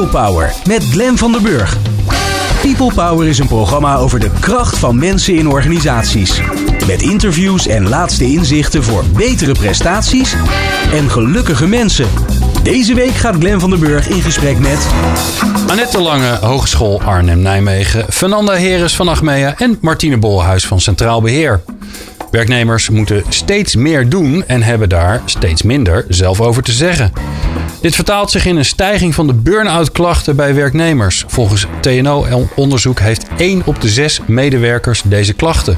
People Power met Glen van der Burg. People Power is een programma over de kracht van mensen in organisaties. Met interviews en laatste inzichten voor betere prestaties en gelukkige mensen. Deze week gaat Glen van der Burg in gesprek met... Annette Lange, Hogeschool Arnhem-Nijmegen. Fernanda Heres van Achmea en Martine Bolhuis van Centraal Beheer. Werknemers moeten steeds meer doen en hebben daar steeds minder zelf over te zeggen. Dit vertaalt zich in een stijging van de burn-out klachten bij werknemers. Volgens TNO-onderzoek heeft 1 op de 6 medewerkers deze klachten.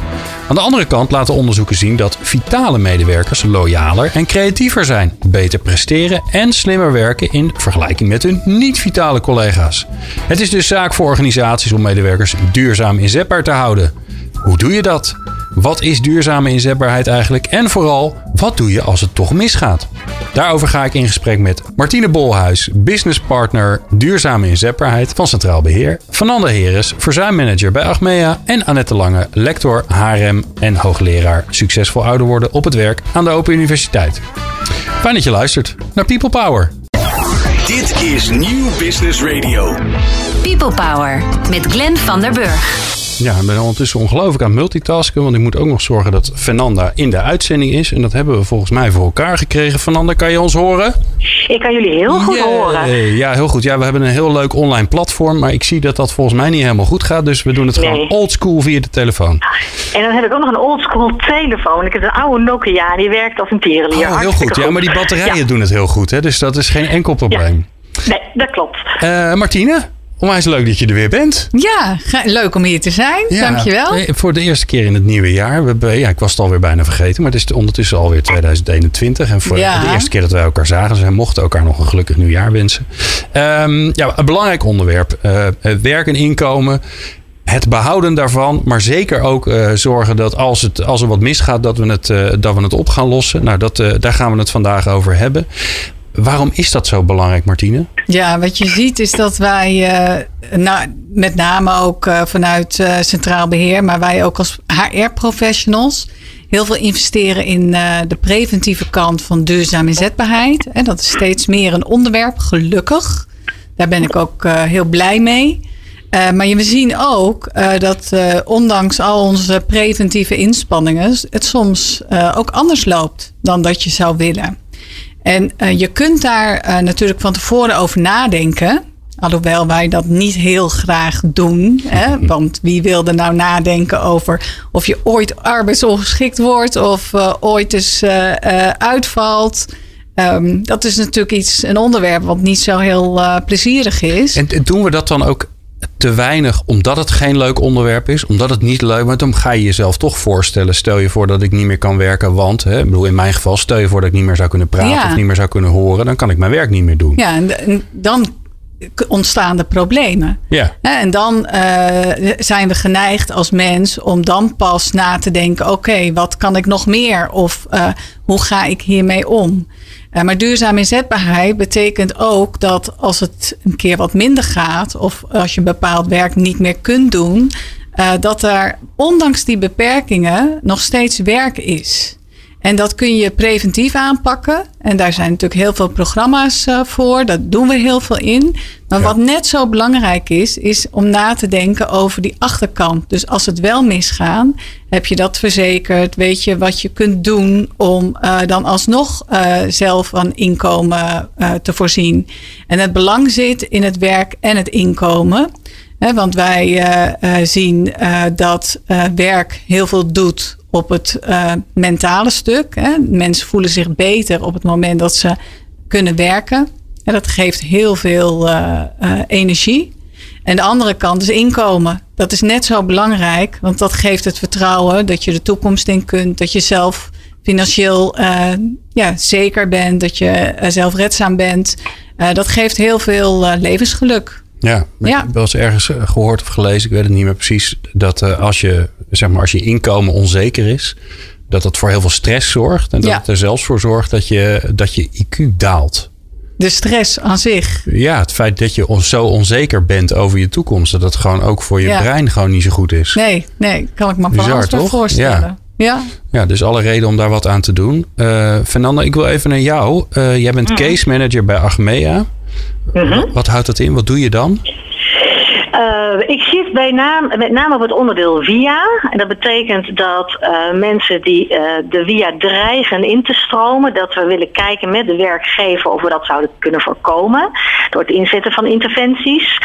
Aan de andere kant laten onderzoeken zien dat vitale medewerkers loyaler en creatiever zijn, beter presteren en slimmer werken in vergelijking met hun niet-vitale collega's. Het is dus zaak voor organisaties om medewerkers duurzaam inzetbaar te houden. Hoe doe je dat? Wat is duurzame inzetbaarheid eigenlijk? En vooral, wat doe je als het toch misgaat? Daarover ga ik in gesprek met Martine Bolhuis, business partner duurzame inzetbaarheid van Centraal Beheer, Fernanda Heres, verzuimmanager bij Achmea en Annette Lange, lector HRM en hoogleraar succesvol ouder worden op het werk aan de Open Universiteit. Fijn dat je luistert naar People Power. Dit is Nieuw Business Radio. People Power met Glenn van der Burg. Ja, ik ben ondertussen ongelooflijk aan multitasken. Want ik moet ook nog zorgen dat Fernanda in de uitzending is. En dat hebben we volgens mij voor elkaar gekregen. Fernanda, kan je ons horen? Ik kan jullie heel goed horen. Ja, heel goed. Ja, we hebben een heel leuk online platform. Maar ik zie dat dat volgens mij niet helemaal goed gaat. Dus we doen het nee. gewoon oldschool via de telefoon. En dan heb ik ook nog een oldschool telefoon. Ik heb een oude Nokia. Die werkt als een tierenlier. Oh, heel goed. Ja, maar die batterijen doen het heel goed. Hè? Dus dat is geen enkel probleem. Nee, dat klopt. Uh, Martine? Onwijs leuk dat je er weer bent. Ja, leuk om hier te zijn. Ja, Dankjewel. Voor de eerste keer in het nieuwe jaar. We hebben, ja, ik was het alweer bijna vergeten, maar het is ondertussen alweer 2021. En voor de eerste keer dat wij elkaar zagen, dus wij mochten elkaar nog een gelukkig nieuwjaar wensen. Um, ja, een belangrijk onderwerp. Uh, werk en inkomen het behouden daarvan, maar zeker ook uh, zorgen dat als, het, als er wat misgaat, dat we het, uh, dat we het op gaan lossen. Nou, dat, uh, daar gaan we het vandaag over hebben. Waarom is dat zo belangrijk, Martine? Ja, wat je ziet is dat wij, uh, nou, met name ook uh, vanuit uh, Centraal Beheer, maar wij ook als HR-professionals, heel veel investeren in de preventieve kant van duurzame inzetbaarheid. En dat is steeds meer een onderwerp, gelukkig. Daar ben ik ook heel blij mee. maar we zien ook dat ondanks al onze preventieve inspanningen, het soms ook anders loopt dan dat je zou willen. En uh, je kunt daar uh, natuurlijk van tevoren over nadenken. Alhoewel wij dat niet heel graag doen. Hè? Want wie wil er nou nadenken over of je ooit arbeidsongeschikt wordt of uh, ooit eens uitvalt. Um, dat is natuurlijk iets, een onderwerp wat niet zo heel plezierig is. En doen we dat dan ook te weinig omdat het geen leuk onderwerp is, omdat het niet leuk is. Dan ga je jezelf toch voorstellen. Stel je voor dat ik niet meer kan werken, want hè, ik bedoel, in mijn geval, stel je voor dat ik niet meer zou kunnen praten ja. of niet meer zou kunnen horen, dan kan ik mijn werk niet meer doen. Ja, en dan ontstaan de problemen. Ja. En dan uh, zijn we geneigd als mens om dan pas na te denken: oké, okay, wat kan ik nog meer? Of uh, hoe ga ik hiermee om? Maar duurzame inzetbaarheid betekent ook dat als het een keer wat minder gaat, of als je bepaald werk niet meer kunt doen, dat er ondanks die beperkingen nog steeds werk is. En dat kun je preventief aanpakken. En daar zijn natuurlijk heel veel programma's uh, voor. Dat doen we heel veel in. Maar ja. wat net zo belangrijk is, is om na te denken over die achterkant. Dus als het wel misgaat, heb je dat verzekerd? Weet je wat je kunt doen om uh, dan alsnog uh, zelf van inkomen te voorzien? En het belang zit in het werk en het inkomen. He, want wij zien dat werk heel veel doet op het uh, mentale stuk. Hè. Mensen voelen zich beter op het moment dat ze kunnen werken. En dat geeft heel veel uh, uh, energie. En de andere kant is inkomen. Dat is net zo belangrijk, want dat geeft het vertrouwen dat je de toekomst in kunt, dat je zelf financieel ja, zeker bent, dat je zelfredzaam bent. dat geeft heel veel levensgeluk. Ja, ja. ik heb wel eens ergens gehoord of gelezen, ik weet het niet meer precies, dat uh, als je zeg maar, als je inkomen onzeker is, dat dat voor heel veel stress zorgt. En dat ja. het er zelfs voor zorgt dat je, dat je IQ daalt. De stress aan zich. Ja, het feit dat je zo onzeker bent over je toekomst, dat het gewoon ook voor je ja. brein gewoon niet zo goed is. Nee, nee, kan ik me Bizar, toch? voorstellen. Ja. Ja. ja, dus alle reden om daar wat aan te doen. Uh, Fernanda, ik wil even naar jou. Uh, jij bent mm. case manager bij Achmea. Mhm. Wat houdt dat in? Wat doe je dan? Uh, ik zit bij naam, met name op het onderdeel via. En dat betekent dat uh, mensen die uh, de via dreigen in te stromen, dat we willen kijken met de werkgever of we dat zouden kunnen voorkomen door het inzetten van interventies.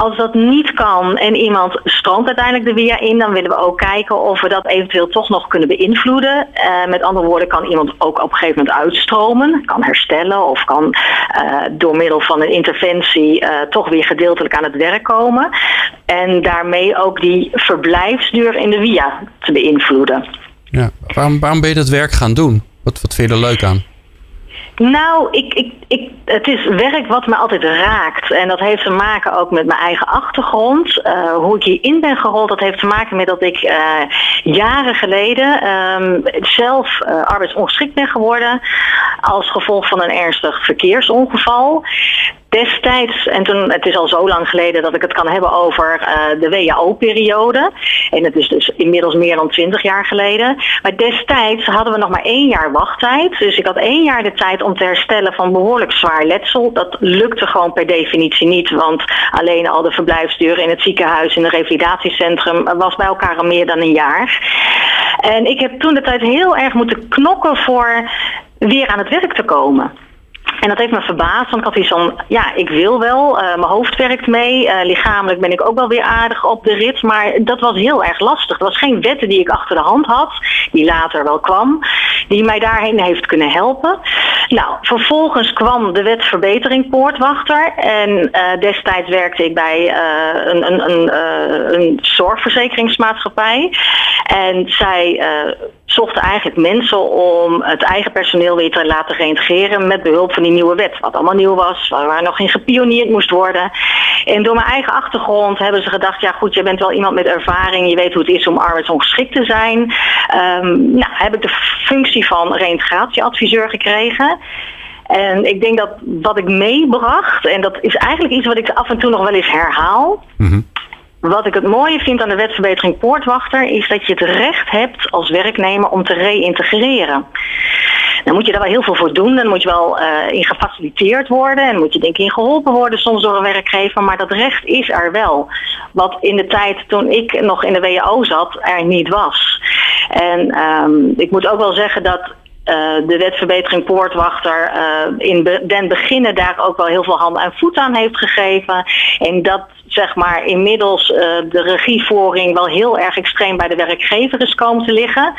Als dat niet kan en iemand stroomt uiteindelijk de via in, dan willen we ook kijken of we dat eventueel toch nog kunnen beïnvloeden. Uh, met andere woorden, kan iemand ook op een gegeven moment uitstromen, kan herstellen of kan uh, door middel van een interventie uh, toch weer gedeeltelijk aan het werk komen. En daarmee ook die verblijfsduur in de via te beïnvloeden. Ja. Waarom, waarom ben je dat werk gaan doen? Wat, wat vind je er leuk aan? Nou, ik, ik, ik, het is werk wat me altijd raakt. En dat heeft te maken ook met mijn eigen achtergrond. Uh, hoe ik hierin ben gerold, dat heeft te maken met dat ik uh, jaren geleden um, zelf uh, arbeidsongeschikt ben geworden. Als gevolg van een ernstig verkeersongeval. Destijds, en toen, het is al zo lang geleden dat ik het kan hebben over uh, de WHO-periode. En het is dus inmiddels meer dan twintig jaar geleden. Maar destijds hadden we nog maar één jaar wachttijd. Dus ik had één jaar de tijd om te herstellen van behoorlijk zwaar letsel. Dat lukte gewoon per definitie niet. Want alleen al de verblijfsduur in het ziekenhuis, in het revalidatiecentrum, was bij elkaar al meer dan een jaar. En ik heb toen de tijd heel erg moeten knokken voor weer aan het werk te komen. En dat heeft me verbaasd, want ik had iets van, ja, ik wil wel, uh, mijn hoofd werkt mee, uh, lichamelijk ben ik ook wel weer aardig op de rit, maar dat was heel erg lastig. Er was geen wetten die ik achter de hand had, die later wel kwam, die mij daarheen heeft kunnen helpen. Nou, vervolgens kwam de wet verbetering poortwachter en uh, destijds werkte ik bij een, een, een, een zorgverzekeringsmaatschappij en zij zochten eigenlijk mensen om het eigen personeel weer te laten reintegreren met behulp van die nieuwe wet. Wat allemaal nieuw was, waar, nog in gepioneerd moest worden. En door mijn eigen achtergrond hebben ze gedacht, ja goed, je bent wel iemand met ervaring, je weet hoe het is om arbeidsongeschikt te zijn. Um, nou, heb ik de functie van reintegratieadviseur gekregen. En ik denk dat wat ik meebracht, en dat is eigenlijk iets wat ik af en toe nog wel eens herhaal. Mm-hmm. Wat ik het mooie vind aan de wetverbetering Poortwachter is dat je het recht hebt als werknemer om te reïntegreren. Dan moet je daar wel heel veel voor doen. Dan moet je wel uh, in gefaciliteerd worden. En moet je denk ik in geholpen worden soms door een werkgever. Maar dat recht is er wel. Wat in de tijd toen ik nog in de WHO zat er niet was. En um, ik moet ook wel zeggen dat uh, de wetverbetering Poortwachter uh, in den beginnen daar ook wel heel veel handen en voet aan heeft gegeven. En dat zeg maar inmiddels uh, de regievoering wel heel erg extreem bij de werkgever is komen te liggen.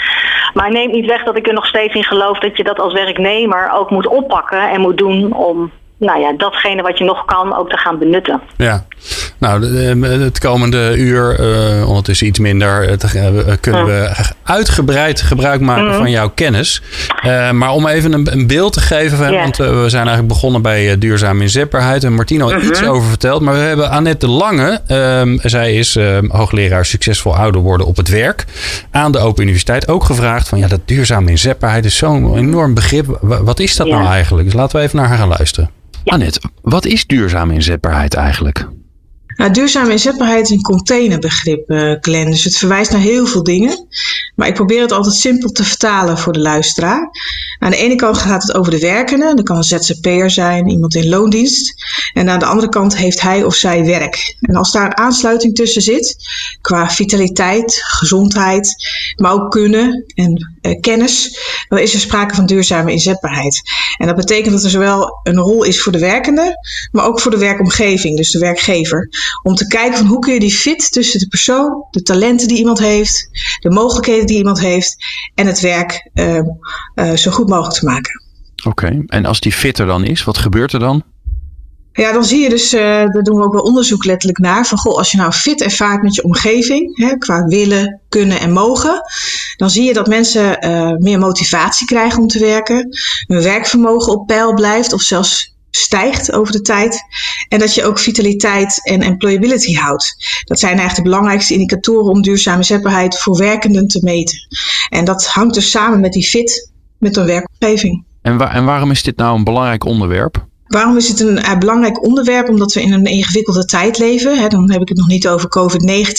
Maar neemt niet weg dat ik er nog steeds in geloof dat je dat als werknemer ook moet oppakken en moet doen om nou ja, datgene wat je nog kan ook te gaan benutten. Ja, nou, het komende uur, uh, ondertussen iets minder, te, uh, kunnen we uitgebreid gebruik maken mm. van jouw kennis. Uh, maar om even een, een beeld te geven, yeah. want we zijn eigenlijk begonnen bij duurzame inzetbaarheid. En Martino mm -hmm. iets over verteld. Maar we hebben Annette de Lange, zij is hoogleraar succesvol ouder worden op het werk, aan de Open Universiteit ook gevraagd van ja, dat duurzame inzetbaarheid is zo'n enorm begrip. Wat is dat yeah. nou eigenlijk? Dus laten we even naar haar gaan luisteren. Ja. Annette, wat is duurzame inzetbaarheid eigenlijk? Nou, duurzame inzetbaarheid is een containerbegrip, uh, Glenn. Dus het verwijst naar heel veel dingen. Maar ik probeer het altijd simpel te vertalen voor de luisteraar. Aan de ene kant gaat het over de werkende. Dat kan een ZZP'er zijn, iemand in loondienst. En aan de andere kant heeft hij of zij werk. En als daar een aansluiting tussen zit, qua vitaliteit, gezondheid, maar ook kunnen en kennis, dan is er sprake van duurzame inzetbaarheid. En dat betekent dat er zowel een rol is voor de werkende, maar ook voor de werkomgeving, dus de werkgever. Om te kijken van hoe kun je die fit tussen de persoon, de talenten die iemand heeft, de mogelijkheden die iemand heeft en het werk uh, uh, zo goed mogelijk te maken. Oké, en als die fit er dan is, wat gebeurt er dan? Ja, dan zie je dus, uh, daar doen we ook wel onderzoek letterlijk naar, van goh, als je nou fit ervaart met je omgeving, hè, qua willen, kunnen en mogen, dan zie je dat mensen uh, meer motivatie krijgen om te werken, hun werkvermogen op peil blijft of zelfs stijgt over de tijd. En dat je ook vitaliteit en employability houdt. Dat zijn eigenlijk de belangrijkste indicatoren om duurzame zetbaarheid voor werkenden te meten. En dat hangt dus samen met die fit met een werkomgeving. En, en waarom is dit nou een belangrijk onderwerp? Waarom is het een uh, belangrijk onderwerp? Omdat we in een ingewikkelde tijd leven. Hè? Dan heb ik het nog niet over COVID-19,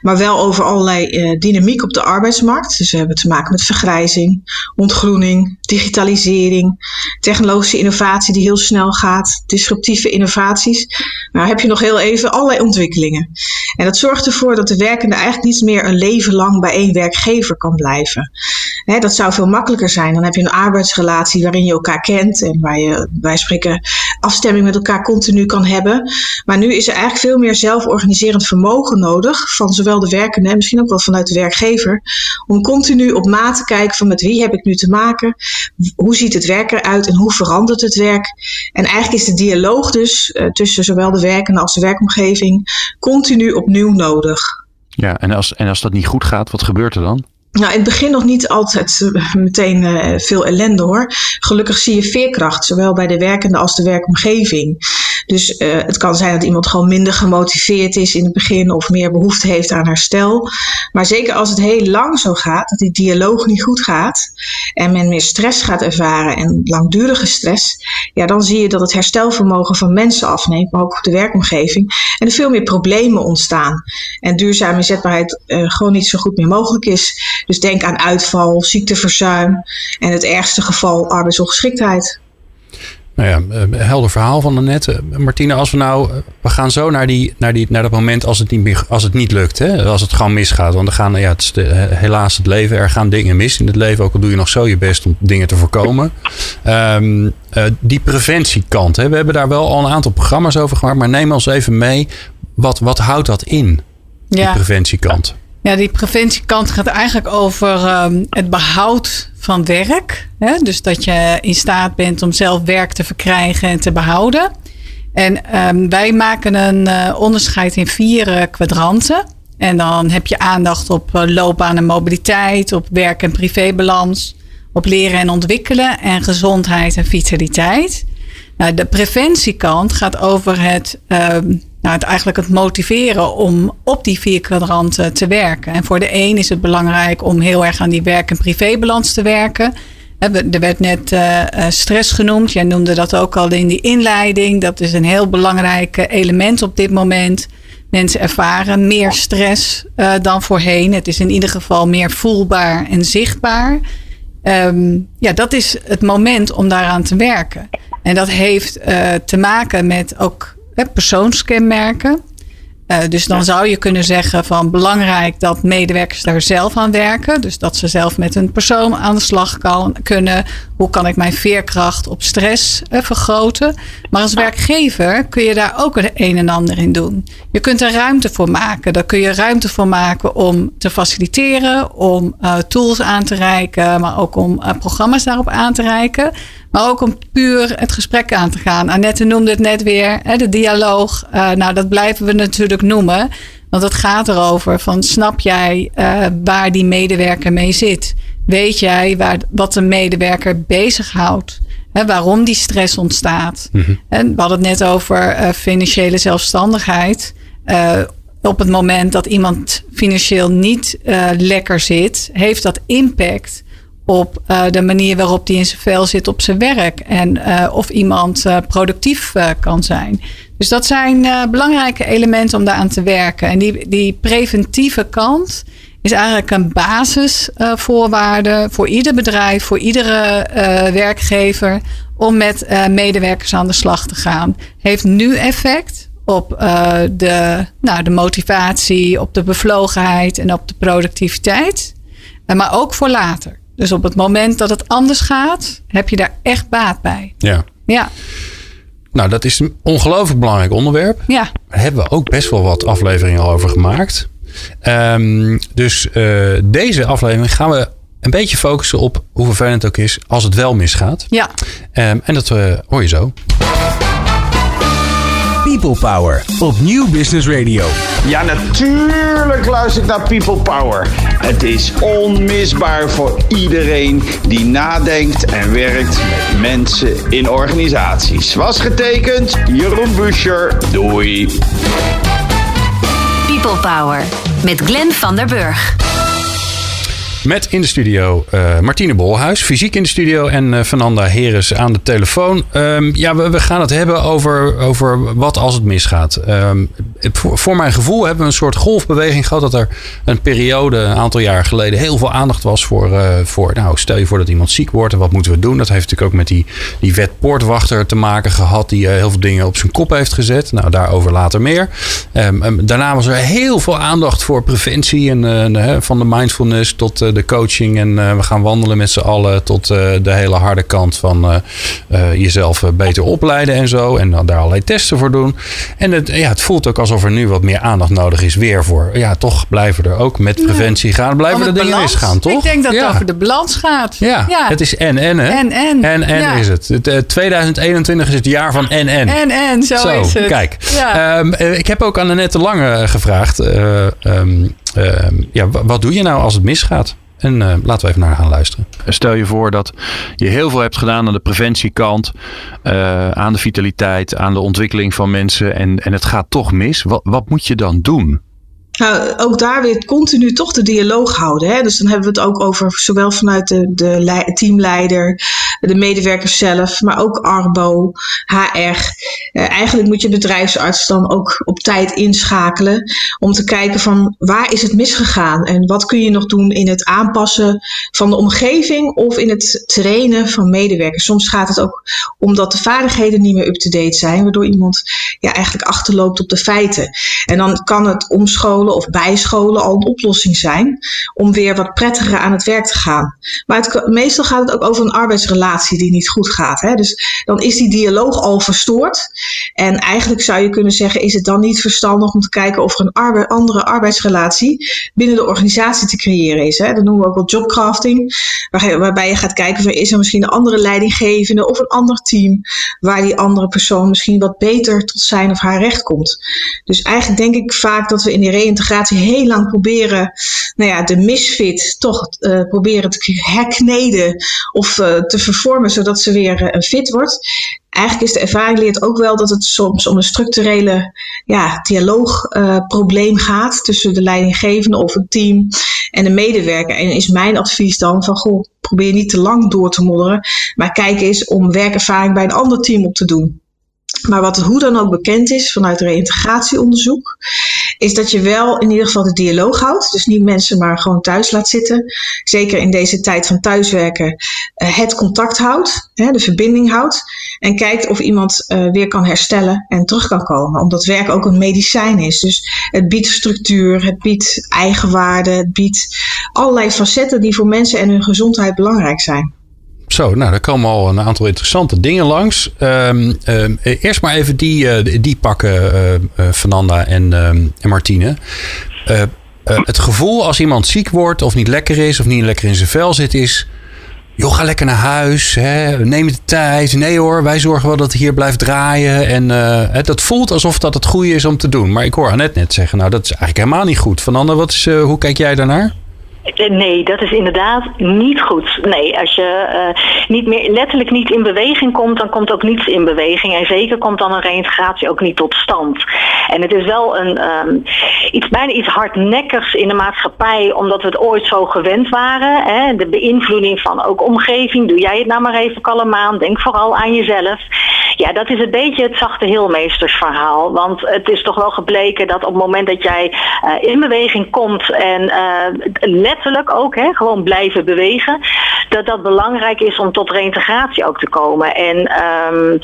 maar wel over allerlei uh, dynamiek op de arbeidsmarkt. Dus we hebben te maken met vergrijzing, ontgroening, digitalisering, technologische innovatie die heel snel gaat, disruptieve innovaties. Nou heb je nog heel even allerlei ontwikkelingen. En dat zorgt ervoor dat de werkende eigenlijk niet meer een leven lang bij één werkgever kan blijven. Hè, dat zou veel makkelijker zijn. Dan heb je een arbeidsrelatie waarin je elkaar kent en waar je bij spreken afstemming met elkaar continu kan hebben. Maar nu is er eigenlijk veel meer zelforganiserend vermogen nodig van zowel de werkende en misschien ook wel vanuit de werkgever. Om continu op maat te kijken van met wie heb ik nu te maken, hoe ziet het werk eruit en hoe verandert het werk. En eigenlijk is de dialoog dus uh, tussen zowel de werkende als de werkomgeving continu opnieuw nodig. Ja, en als, en als dat niet goed gaat, wat gebeurt er dan? Nou, in het begin nog niet altijd uh, meteen uh, veel ellende hoor. Gelukkig zie je veerkracht, zowel bij de werkende als de werkomgeving. Dus uh, het kan zijn dat iemand gewoon minder gemotiveerd is in het begin of meer behoefte heeft aan herstel. Maar zeker als het heel lang zo gaat, dat die dialoog niet goed gaat en men meer stress gaat ervaren en langdurige stress, ja, dan zie je dat het herstelvermogen van mensen afneemt, maar ook de werkomgeving. En er veel meer problemen ontstaan. En duurzame inzetbaarheid gewoon niet zo goed meer mogelijk is. Dus denk aan uitval, ziekteverzuim en het ergste geval arbeidsongeschiktheid. Nou ja, helder verhaal van net. Martine, als we nou. We gaan zo naar, die, naar, die, naar dat moment als het niet, meer, als het niet lukt. Hè? Als het gewoon misgaat. Want er gaan, ja, het is de, helaas het leven. Er gaan dingen mis in het leven. Ook al doe je nog zo je best om dingen te voorkomen. Um, uh, die preventiekant. Hè? We hebben daar wel al een aantal programma's over gemaakt. Maar neem ons even mee. Wat, wat houdt dat in? Die Ja. preventiekant. Ja, die preventiekant gaat eigenlijk over um, het behoud van werk. Hè? Dus dat je in staat bent om zelf werk te verkrijgen en te behouden. En um, wij maken een uh, onderscheid in vier uh, kwadranten. En dan heb je aandacht op uh, loopbaan en mobiliteit, op werk- en privébalans, op leren en ontwikkelen en gezondheid en vitaliteit. Nou, de preventiekant gaat over het, um, nou, het, eigenlijk het motiveren om op die vier kwadranten te werken. En voor de een is het belangrijk om heel erg aan die werk- en privébalans te werken. Er werd net uh, stress genoemd. Jij noemde dat ook al in die inleiding. Dat is een heel belangrijk element op dit moment. Mensen ervaren meer stress dan voorheen. Het is in ieder geval meer voelbaar en zichtbaar. Um, ja, dat is het moment om daaraan te werken. En dat heeft te maken met ook hè, persoonskenmerken. Uh, dus dan zou je kunnen zeggen van belangrijk dat medewerkers daar zelf aan werken. Dus dat ze zelf met een persoon aan de slag kan, kunnen. Hoe kan ik mijn veerkracht op stress uh, vergroten? Maar als werkgever kun je daar ook het een en ander in doen. Je kunt er ruimte voor maken. Daar kun je ruimte voor maken om te faciliteren, om uh, tools aan te reiken, maar ook om programma's daarop aan te reiken. Maar ook om puur het gesprek aan te gaan. Annette noemde het net weer, hè, de dialoog. Uh, nou, dat blijven we natuurlijk noemen. Want het gaat erover van snap jij uh, waar die medewerker mee zit? Weet jij waar, wat de medewerker bezighoudt? Hè, waarom die stress ontstaat? Mm-hmm. En we hadden het net over uh, financiële zelfstandigheid. op het moment dat iemand financieel niet lekker zit, heeft dat impact op uh, de manier waarop die in zijn vel zit op zijn werk. En uh, of iemand uh, productief kan zijn. Dus dat zijn belangrijke elementen om daaraan te werken. En die, die preventieve kant is eigenlijk een basisvoorwaarde voor ieder bedrijf, voor iedere werkgever. Om met medewerkers aan de slag te gaan. Heeft nu effect op de, nou, de motivatie, op de bevlogenheid en op de productiviteit. maar ook voor later. Dus op het moment dat het anders gaat, heb je daar echt baat bij. Ja. Ja. Nou, dat is een ongelooflijk belangrijk onderwerp. Ja. Daar hebben we ook best wel wat afleveringen al over gemaakt. Um, dus uh, deze aflevering gaan we een beetje focussen op hoe vervelend het ook is als het wel misgaat. Ja. Um, en dat uh, hoor je zo. People Power op Nieuw Business Radio. Ja, natuurlijk luister ik naar People Power. Het is onmisbaar voor iedereen die nadenkt en werkt met mensen in organisaties. Was getekend, Jeroen Buscher. Doei. People Power met Glenn van der Burg. Met in de studio uh, Martine Bolhuis, fysiek in de studio. En uh, Fernanda Heres aan de telefoon. Um, ja, we, gaan het hebben over, over wat als het misgaat. Um, voor, voor, mijn gevoel hebben we een soort golfbeweging gehad. Dat er een periode, een aantal jaar geleden, heel veel aandacht was voor. Uh, voor nou, stel je voor dat iemand ziek wordt en wat moeten we doen? Dat heeft natuurlijk ook met die, die wet poortwachter te maken gehad. Die heel veel dingen op zijn kop heeft gezet. Nou, daarover later meer. Um, daarna was er heel veel aandacht voor preventie. En van de mindfulness tot de coaching. En we gaan wandelen met z'n allen. Tot de hele harde kant van jezelf beter opleiden en zo. En dan daar allerlei testen voor doen. En het, ja, het voelt ook alsof er nu wat meer aandacht nodig is weer voor. Ja, toch blijven er ook met preventie gaan. Blijven er dingen misgaan, toch? Ik denk dat ja. het over de balans gaat. Ja, het is en en hè? En en. En en is het. het 2021 is het jaar van en en. En en, zo, is het. Kijk, um, ik heb ook aan Annette Lange gevraagd. Um, uh, ja, wat doe je nou als het misgaat? En uh, laten we even naar gaan luisteren. Stel je voor dat je heel veel hebt gedaan aan de preventiekant, uh, aan de vitaliteit, aan de ontwikkeling van mensen en, en het gaat toch mis. Wat, wat moet je dan doen? Nou, ook daar weer continu toch de dialoog houden. Hè? Dus dan hebben we het ook over zowel vanuit de, de teamleider, de medewerkers zelf, maar ook Arbo, HR. Uh, eigenlijk moet je bedrijfsarts dan ook op tijd inschakelen om te kijken van waar is het misgegaan en wat kun je nog doen in het aanpassen van de omgeving of in het trainen van medewerkers. Soms gaat het ook omdat de vaardigheden niet meer up-to-date zijn, waardoor iemand ja, eigenlijk achterloopt op de feiten. En dan kan het omscholen of bijscholen al een oplossing zijn om weer wat prettiger aan het werk te gaan. Maar het, meestal gaat het ook over een arbeidsrelatie die niet goed gaat. Hè? Dus dan is die dialoog al verstoord. En eigenlijk zou je kunnen zeggen, is het dan niet verstandig om te kijken of er een andere arbeidsrelatie binnen de organisatie te creëren is. Hè? Dat noemen we ook wel jobcrafting, waar, waarbij je gaat kijken, of is er misschien een andere leidinggevende of een ander team waar die andere persoon misschien wat beter tot zijn of haar recht komt. Dus eigenlijk denk ik vaak dat we in die integratie heel lang proberen nou ja, de misfit toch uh, proberen te herkneden of uh, te vervormen zodat ze weer een fit wordt. Eigenlijk is de ervaring leert ook wel dat het soms om een structurele ja, dialoogprobleem gaat tussen de leidinggevende of het team en de medewerker. En is mijn advies dan van goh, probeer niet te lang door te modderen, maar kijk eens om werkervaring bij een ander team op te doen. Maar wat hoe dan ook bekend is vanuit reïntegratieonderzoek, is dat je wel in ieder geval de dialoog houdt. Dus niet mensen maar gewoon thuis laat zitten. Zeker in deze tijd van thuiswerken. Uh, het contact houdt, de verbinding houdt. En kijkt of iemand uh, weer kan herstellen en terug kan komen. Omdat werk ook een medicijn is. Dus het biedt structuur, het biedt eigenwaarde, het biedt allerlei facetten die voor mensen en hun gezondheid belangrijk zijn. Zo, nou, er komen al een aantal interessante dingen langs. Um, um, eerst maar even die, uh, die pakken, uh, Fernanda en, um, en Martine. het gevoel als iemand ziek wordt of niet lekker is of niet lekker in zijn vel zit is... joh, ga lekker naar huis, hè, neem de tijd. Nee hoor, wij zorgen wel dat het hier blijft draaien. En dat voelt alsof dat het goede is om te doen. Maar ik hoor Annette net zeggen, nou dat is eigenlijk helemaal niet goed. Fernanda, wat is, hoe kijk jij daarnaar? Nee, dat is inderdaad niet goed. Nee, als je uh, niet meer, letterlijk niet in beweging komt, dan komt ook niets in beweging. En zeker komt dan een reïntegratie ook niet tot stand. En het is wel een, um, iets, bijna iets hardnekkigs in de maatschappij, omdat we het ooit zo gewend waren. Hè? De beïnvloeding van ook omgeving. Doe jij het nou maar even kalm aan. Denk vooral aan jezelf. Ja, dat is een beetje het zachte heelmeestersverhaal. Want het is toch wel gebleken dat op het moment dat jij uh, in beweging komt en uh, letterlijk ook, hè, gewoon blijven bewegen, dat dat belangrijk is om tot reïntegratie ook te komen. En um,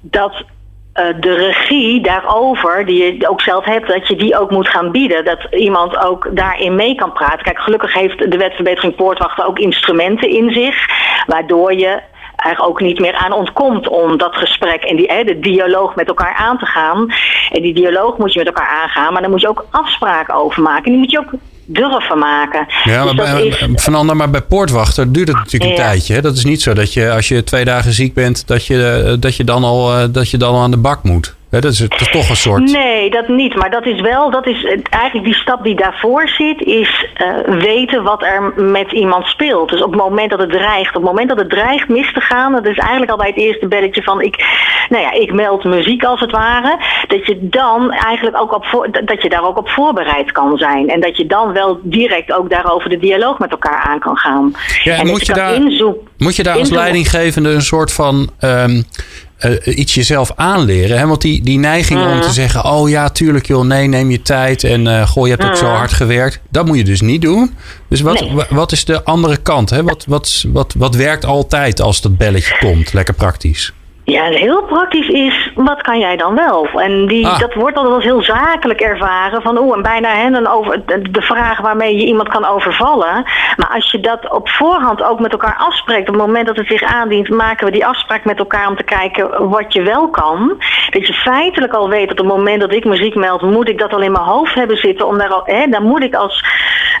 dat uh, de regie daarover, die je ook zelf hebt, dat je die ook moet gaan bieden. Dat iemand ook daarin mee kan praten. Kijk, gelukkig heeft de wetverbetering Poortwachten ook instrumenten in zich, waardoor je er ook niet meer aan ontkomt om dat gesprek en die, hè, de dialoog met elkaar aan te gaan. En die dialoog moet je met elkaar aangaan, maar daar moet je ook afspraken over maken. En die moet je ook durven maken. Ja, dus maar bij, is... Fernanda, maar bij poortwachter duurt het natuurlijk een tijdje. Hè? Dat is niet zo dat je als je twee dagen ziek bent, dat je, dat je, dan, al, dat je dan al aan de bak moet. Dat, is, is toch een soort... Nee, dat niet. Maar dat is wel, dat is het- eigenlijk die stap die daarvoor zit, is eh, weten wat er met iemand speelt. Dus op het moment dat het dreigt, op het moment dat het dreigt mis te gaan, dat is eigenlijk al bij het eerste belletje van ik, nou ja, ik meld muziek als het ware. Dat je dan eigenlijk ook op voor, dat je daar ook op voorbereid kan zijn. En dat je dan wel direct ook daarover de dialoog met elkaar aan kan gaan. Ja, en moet je, daar, moet je daar als leidinggevende een soort van ehm, eh, iets jezelf aanleren? Hè? Want die, die neiging om Mhm. te zeggen: Oh ja, tuurlijk joh, nee, neem je tijd. En eh goh, je hebt ook zo Mhm. hard gewerkt. Dat moet je dus niet doen. Dus wat, Nee. wat is de andere kant? Hè? Wat, wat, wat, wat werkt altijd als dat belletje komt? Lekker praktisch. Ja, heel praktisch is, wat kan jij dan wel? En die, Ah. dat wordt altijd als heel zakelijk ervaren. Van oeh, en bijna hè, een over, de, vraag waarmee je iemand kan overvallen. Maar als je dat op voorhand ook met elkaar afspreekt, op het moment dat het zich aandient, maken we die afspraak met elkaar om te kijken wat je wel kan. Dat je feitelijk al weet dat op het moment dat ik muziek meld, moet ik dat al in mijn hoofd hebben zitten. Om daar al, hè, daar moet ik als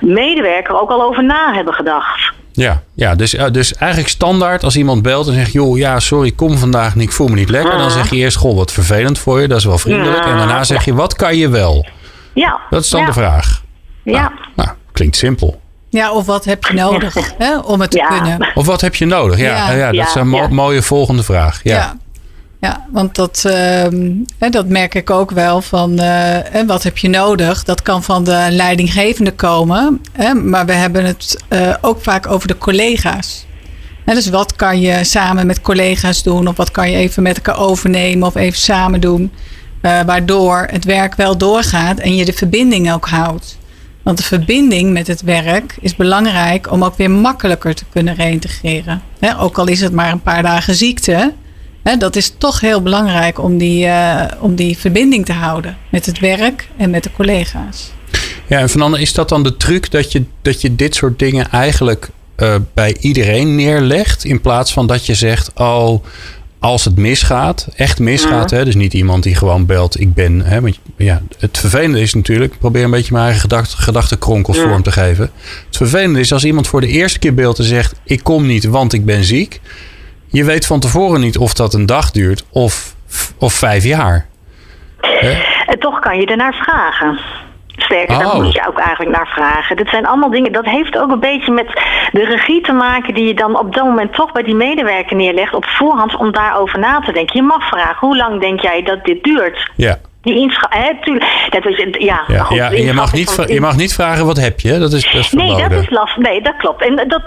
medewerker ook al over na hebben gedacht. Ja, ja dus, eh, dus eigenlijk standaard als iemand belt en zegt: Joh, ja, sorry, ik kom vandaag niet, ik voel me niet lekker. Dan zeg je eerst: Goh, wat vervelend voor je, dat is wel vriendelijk. En daarna zeg je: Wat kan je wel? Ja. Dat is dan ja. de vraag. Ja. Nou, klinkt simpel. Ja, of wat heb je nodig hè, om het te Ja. kunnen? Of wat heb je nodig? Ja, Ja. ja. dat Ja, is een mo- ja. mooie volgende vraag. Ja. Ja. Want dat, ehm, dat merk ik ook wel van hè, wat heb je nodig? Dat kan van de leidinggevende komen. Hè, maar we hebben het eh, ook vaak over de collega's. Dus wat kan je samen met collega's doen? Of wat kan je even met elkaar overnemen of even samen doen? eh, waardoor het werk wel doorgaat en je de verbinding ook houdt. Want de verbinding met het werk is belangrijk om ook weer makkelijker te kunnen reïntegreren. Hè, ook al is het maar een paar dagen ziekte. Dat is toch heel belangrijk om die, eh, om die verbinding te houden met het werk en met de collega's. Ja, en Fernanda, is dat dan de truc dat je, dat je dit soort dingen eigenlijk eh, bij iedereen neerlegt? In plaats van dat je zegt, oh, als het misgaat, echt misgaat, hè, dus niet iemand die gewoon belt, ik ben. Hè, want ja, het vervelende is natuurlijk, ik probeer een beetje mijn eigen gedacht, gedachtenkronkel vorm te geven. Het vervelende is als iemand voor de eerste keer belt en zegt, ik kom niet, want ik ben ziek. Je weet van tevoren niet of dat een dag duurt of, of vijf jaar. En toch kan je ernaar vragen. Sterker, daar Oh. moet je ook eigenlijk naar vragen. Dit zijn allemaal dingen, dat heeft ook een beetje met de regie te maken die je dan op dat moment toch bij die medewerker neerlegt op voorhand om daarover na te denken. Je mag vragen, hoe lang denk jij dat dit duurt? Ja. Die inschatting. Dat is, ja, Ja, goed, je, mag niet, je mag niet vragen wat heb je. Dat is, dat is Nee, dat is lastig. Nee, dat klopt. En dat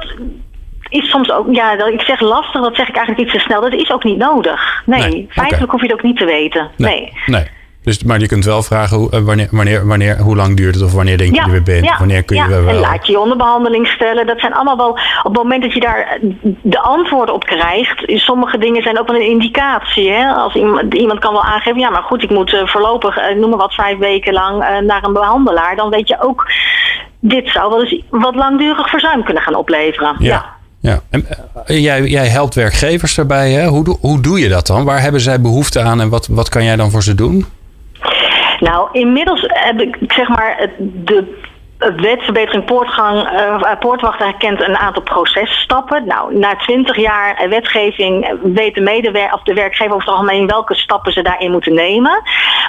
is soms ook, ja, ik zeg lastig, dat zeg ik eigenlijk iets te snel. Dat is ook niet nodig. Nee, Nee, feitelijk hoef je het ook niet te weten. Nee. nee. Dus, maar je kunt wel vragen hoe, eh, wanneer, wanneer, wanneer, hoe lang duurt het of wanneer denk je er weer bent. of wanneer kun je ja. wel. En laat je je onder behandeling stellen. Dat zijn allemaal wel, op het moment dat je daar eh, de antwoorden op krijgt, sommige dingen zijn ook wel een indicatie. Hè? Als iemand, iemand kan wel aangeven, ja maar goed, ik moet eh, voorlopig, noem maar wat, vijf weken lang naar een behandelaar. Dan weet je ook, dit zou wel eens wat langdurig verzuim kunnen gaan opleveren. Ja. Ja. En, eh, jij, jij helpt werkgevers daarbij. Hè? Hoe, doe- hoe doe je dat dan? Waar hebben zij behoefte aan en wat, wat kan jij dan voor ze doen? Nou, inmiddels heb ik zeg maar het- de wetverbetering poortgang, eh, poortwachter kent een aantal processtappen. Nou, na 20 jaar eh, wetgeving weet de medewerker of de werkgever over het algemeen welke stappen ze daarin moeten nemen.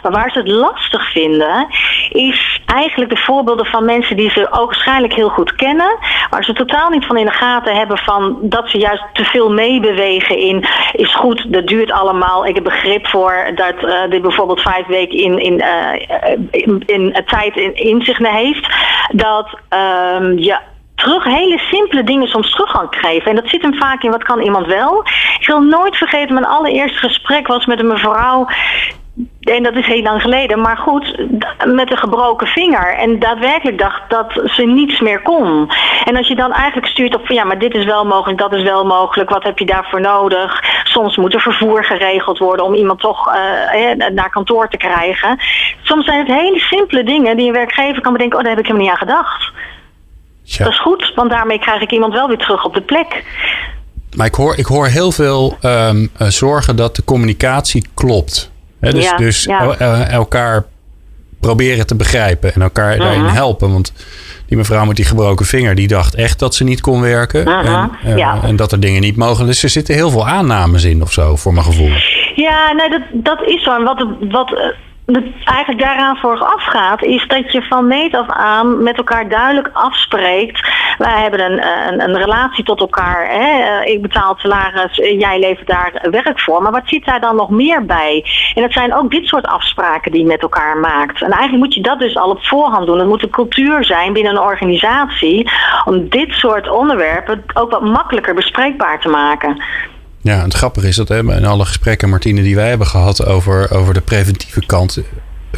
Maar waar ze het lastig vinden, is eigenlijk de voorbeelden van mensen die ze ook waarschijnlijk heel goed kennen, waar ze totaal niet van in de gaten hebben van dat ze juist te veel meebewegen in is goed, dat duurt allemaal. Ik heb begrip voor dat eh, dit bijvoorbeeld vijf weken in, in, eh, in, eh, tijd in, in zich heeft. Dat ehm, je terug hele simpele dingen soms terug kan geven. En dat zit hem vaak in wat kan iemand wel. Ik zal nooit vergeten, mijn allereerste gesprek was met een mevrouw. En dat is heel lang geleden, maar goed, met een gebroken vinger. En daadwerkelijk dacht dat ze niets meer kon. En als je dan eigenlijk stuurt op van ja, maar dit is wel mogelijk, dat is wel mogelijk, wat heb je daarvoor nodig? Soms moet er vervoer geregeld worden om iemand toch eh, naar kantoor te krijgen. Soms zijn het hele simpele dingen die een werkgever kan bedenken, oh daar heb ik helemaal niet aan gedacht. Dat is goed, want daarmee krijg ik iemand wel weer terug op de plek. Maar ik hoor, ik hoor heel veel ehm, eh, zorgen dat de communicatie klopt. Dus Ja, dus ja. elkaar proberen te begrijpen en elkaar daarin Mhm. helpen. Want die mevrouw met die gebroken vinger, die dacht echt dat ze niet kon werken. Mhm, en, eh, ja. en dat er dingen niet mogen. Dus er zitten heel veel aannames in of zo, voor mijn gevoel. Ja, nee, dat, dat is zo. En wat, wat eigenlijk daaraan vooraf gaat, is dat je van meet af aan met elkaar duidelijk afspreekt. Wij hebben een, een, een relatie tot elkaar. Hè? Ik betaal salaris, jij levert daar werk voor. Maar wat zit daar dan nog meer bij? En dat zijn ook dit soort afspraken die je met elkaar maakt. En eigenlijk moet je dat dus al op voorhand doen. Het moet een cultuur zijn binnen een organisatie om dit soort onderwerpen ook wat makkelijker bespreekbaar te maken. Ja, het grappige is dat hè, in alle gesprekken, Martine, die wij hebben gehad over, over de preventieve kant,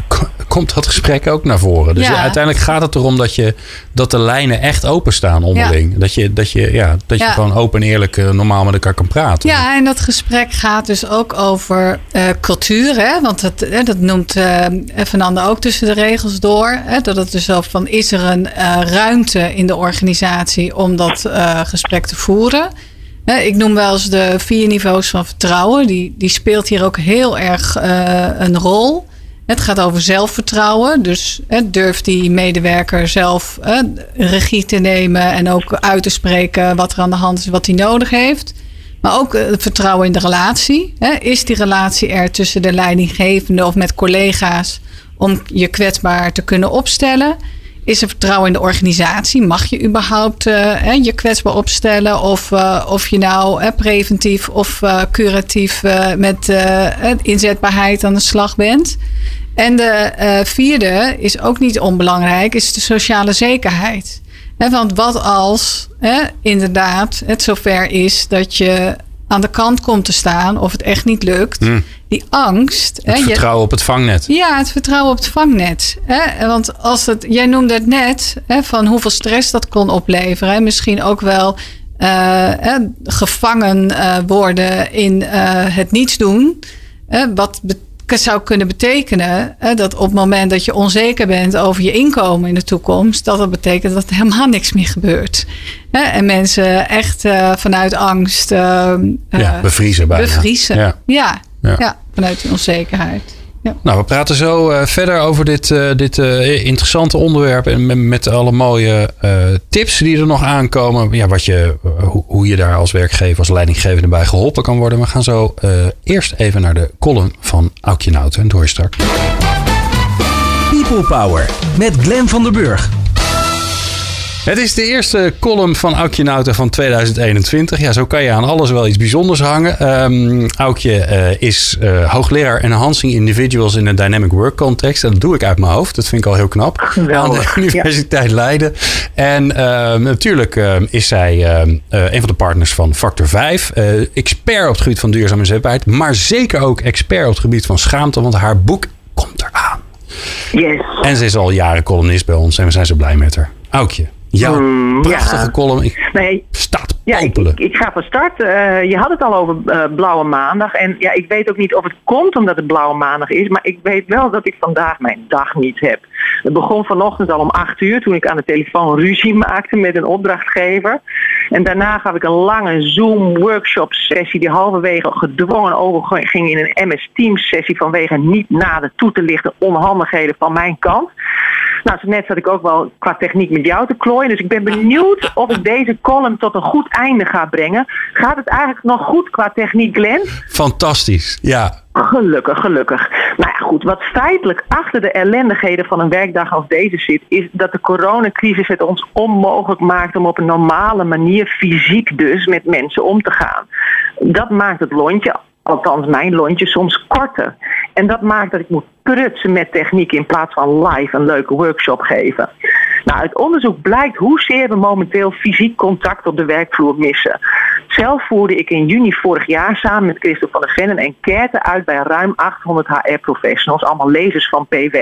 ko- komt dat gesprek ook naar voren. Dus Ja. uiteindelijk gaat het erom dat, je, dat de lijnen echt openstaan onderling. Dat je, dat je, ja, dat je gewoon open en eerlijk eh, normaal met elkaar kan praten. Ja, en dat gesprek gaat dus ook over eh, cultuur. Hè? Want dat, hè, dat noemt eh Fernanda ook tussen de regels door. Hè? Dat het dus zo van, is er een ruimte in de organisatie om dat gesprek te voeren? Ik noem wel eens de vier niveaus van vertrouwen. Die, die speelt hier ook heel erg eh, een rol. Het gaat over zelfvertrouwen. Dus durft die medewerker zelf regie te nemen en ook uit te spreken wat er aan de hand is, wat hij nodig heeft. Maar ook eh, het vertrouwen in de relatie. Is die relatie er tussen de leidinggevende of met collega's om je kwetsbaar te kunnen opstellen? Is er vertrouwen in de organisatie? Mag je überhaupt eh, je kwetsbaar opstellen? Of, eh, of je nou preventief of eh, curatief met inzetbaarheid aan de slag bent? En de vierde is ook niet onbelangrijk, is de sociale zekerheid. Want wat als inderdaad het zover is dat je aan de kant komt te staan of het echt niet lukt. Die angst. hè, Het je- vertrouwen op het vangnet. ja, het vertrouwen op het vangnet. Hè? Want als het, jij noemde het net hè, van hoeveel stress dat kon opleveren. Hè? Misschien ook wel eh, hè, gevangen eh, worden in eh, het niets doen. Hè? Wat be- zou kunnen betekenen hè, dat op het moment dat je onzeker bent over je inkomen in de toekomst, dat dat betekent dat er helemaal niks meer gebeurt. Hè? En mensen echt eh, vanuit angst eh, Ja, eh, bevriezen bijna. bevriezen. Ja. Ja. Ja. Ja. vanuit die onzekerheid. Ja. Nou, we praten zo eh, verder over dit, eh, dit eh, interessante onderwerp. En met, met alle mooie eh, tips die er nog aankomen. Ja, wat je, hoe, hoe je daar als werkgever, als leidinggevende bij geholpen kan worden. We gaan zo eh, eerst even naar de column van Aukje Nouten. En door je straks. People Power met Glenn van der Burg. Het is de eerste column van Aukje Nauta van 2021. Ja, zo kan je aan alles wel iets bijzonders hangen. Ehm Aukje eh, is eh, hoogleraar enhancing individuals in een dynamic work context. En dat doe ik uit mijn hoofd. Dat vind ik al heel knap. Geweldig, Aan de Universiteit Leiden. En ehm, natuurlijk ehm, is zij eh, een van de partners van Factor 5. eh, expert op het gebied van duurzame inzetbaarheid. Maar zeker ook expert op het gebied van schaamte. Want haar boek komt eraan. Yes. En ze is al jaren columnist bij ons. En we zijn zo blij met haar. Aukje, jouw Mm, prachtige ja. column. Ik Nee, staat ja, ik, ik ga van start. Eh, je had het al over eh, Blauwe Maandag. En ja, ik weet ook niet of het komt omdat het Blauwe Maandag is. Maar ik weet wel dat ik vandaag mijn dag niet heb. Het begon vanochtend al om acht uur toen ik aan de telefoon ruzie maakte met een opdrachtgever. En daarna gaf ik een lange Zoom-workshop sessie die halverwege gedwongen overging in een MS Teams sessie vanwege niet nader toe te lichten onhandigheden van mijn kant. Nou, zo net zat ik ook wel qua techniek met jou te klooien. Dus ik ben benieuwd of ik deze column tot een goed einde ga brengen. Gaat het eigenlijk nog goed qua techniek, Glenn? Fantastisch. Ja. Gelukkig, gelukkig. Nou ja, goed. Wat feitelijk achter de ellendigheden van een werkdag als deze zit, is dat de coronacrisis het ons onmogelijk maakt om op een normale manier, fysiek dus, met mensen om te gaan. Dat maakt het lontje, althans mijn lontje, soms korter. En dat maakt dat ik moet prutsen met techniek in plaats van live een leuke workshop geven. Nou, uit onderzoek blijkt hoezeer we momenteel fysiek contact op de werkvloer missen. Zelf voerde ik in juni vorig jaar samen met Christophe van der Ven een enquête uit bij ruim 800 HR-professionals, allemaal lezers van PW.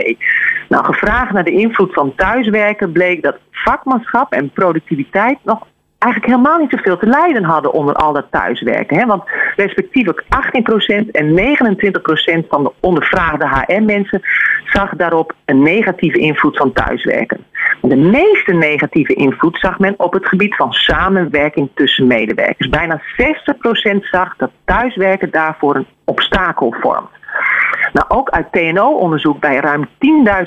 Nou, gevraagd naar de invloed van thuiswerken bleek dat vakmanschap en productiviteit nog eigenlijk helemaal niet zoveel te lijden hadden onder al dat thuiswerken. Hè? Want respectievelijk 18% en 29% van de ondervraagde HR-mensen zag daarop een negatieve invloed van thuiswerken. De meeste negatieve invloed zag men op het gebied van samenwerking tussen medewerkers. Bijna 60% zag dat thuiswerken daarvoor een obstakel vormt. Nou, ook uit TNO-onderzoek bij ruim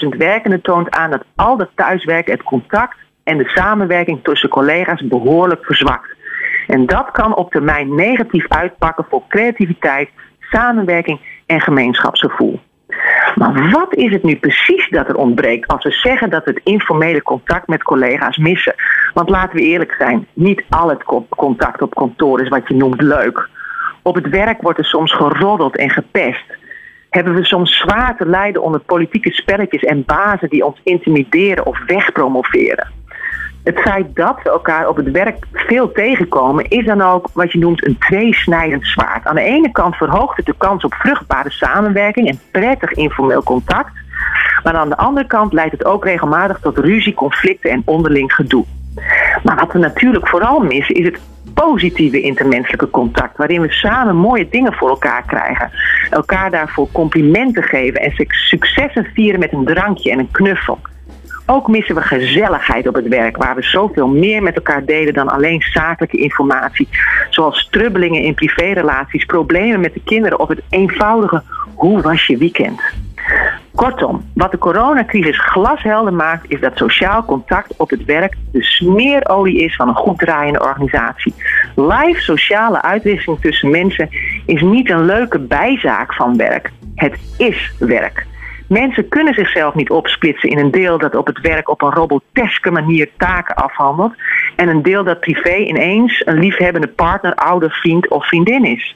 10.000 werkenden toont aan dat al dat thuiswerken het contact en de samenwerking tussen collega's behoorlijk verzwakt. En dat kan op termijn negatief uitpakken voor creativiteit, samenwerking en gemeenschapsgevoel. Maar wat is het nu precies dat er ontbreekt als we zeggen dat we het informele contact met collega's missen? Want laten we eerlijk zijn, niet al het contact op kantoor is wat je noemt leuk. Op het werk wordt er soms geroddeld en gepest. Hebben we soms zwaar te lijden onder politieke spelletjes en bazen die ons intimideren of wegpromoveren? Het feit dat we elkaar op het werk veel tegenkomen, is dan ook wat je noemt een tweesnijdend zwaard. Aan de ene kant verhoogt het de kans op vruchtbare samenwerking en prettig informeel contact. Maar aan de andere kant leidt het ook regelmatig tot ruzie, conflicten en onderling gedoe. Maar wat we natuurlijk vooral missen is het positieve intermenselijke contact, waarin we samen mooie dingen voor elkaar krijgen. Elkaar daarvoor complimenten geven en successen vieren met een drankje en een knuffel. Ook missen we gezelligheid op het werk, waar we zoveel meer met elkaar delen dan alleen zakelijke informatie. Zoals strubbelingen in privérelaties, problemen met de kinderen of het eenvoudige hoe was je weekend? Kortom, wat de coronacrisis glashelder maakt, is dat sociaal contact op het werk de smeerolie is van een goed draaiende organisatie. Live sociale uitwisseling tussen mensen is niet een leuke bijzaak van werk. Het is werk. Mensen kunnen zichzelf niet opsplitsen in een deel dat op het werk op een roboteske manier taken afhandelt en een deel dat privé ineens een liefhebbende partner, ouder, vriend of vriendin is.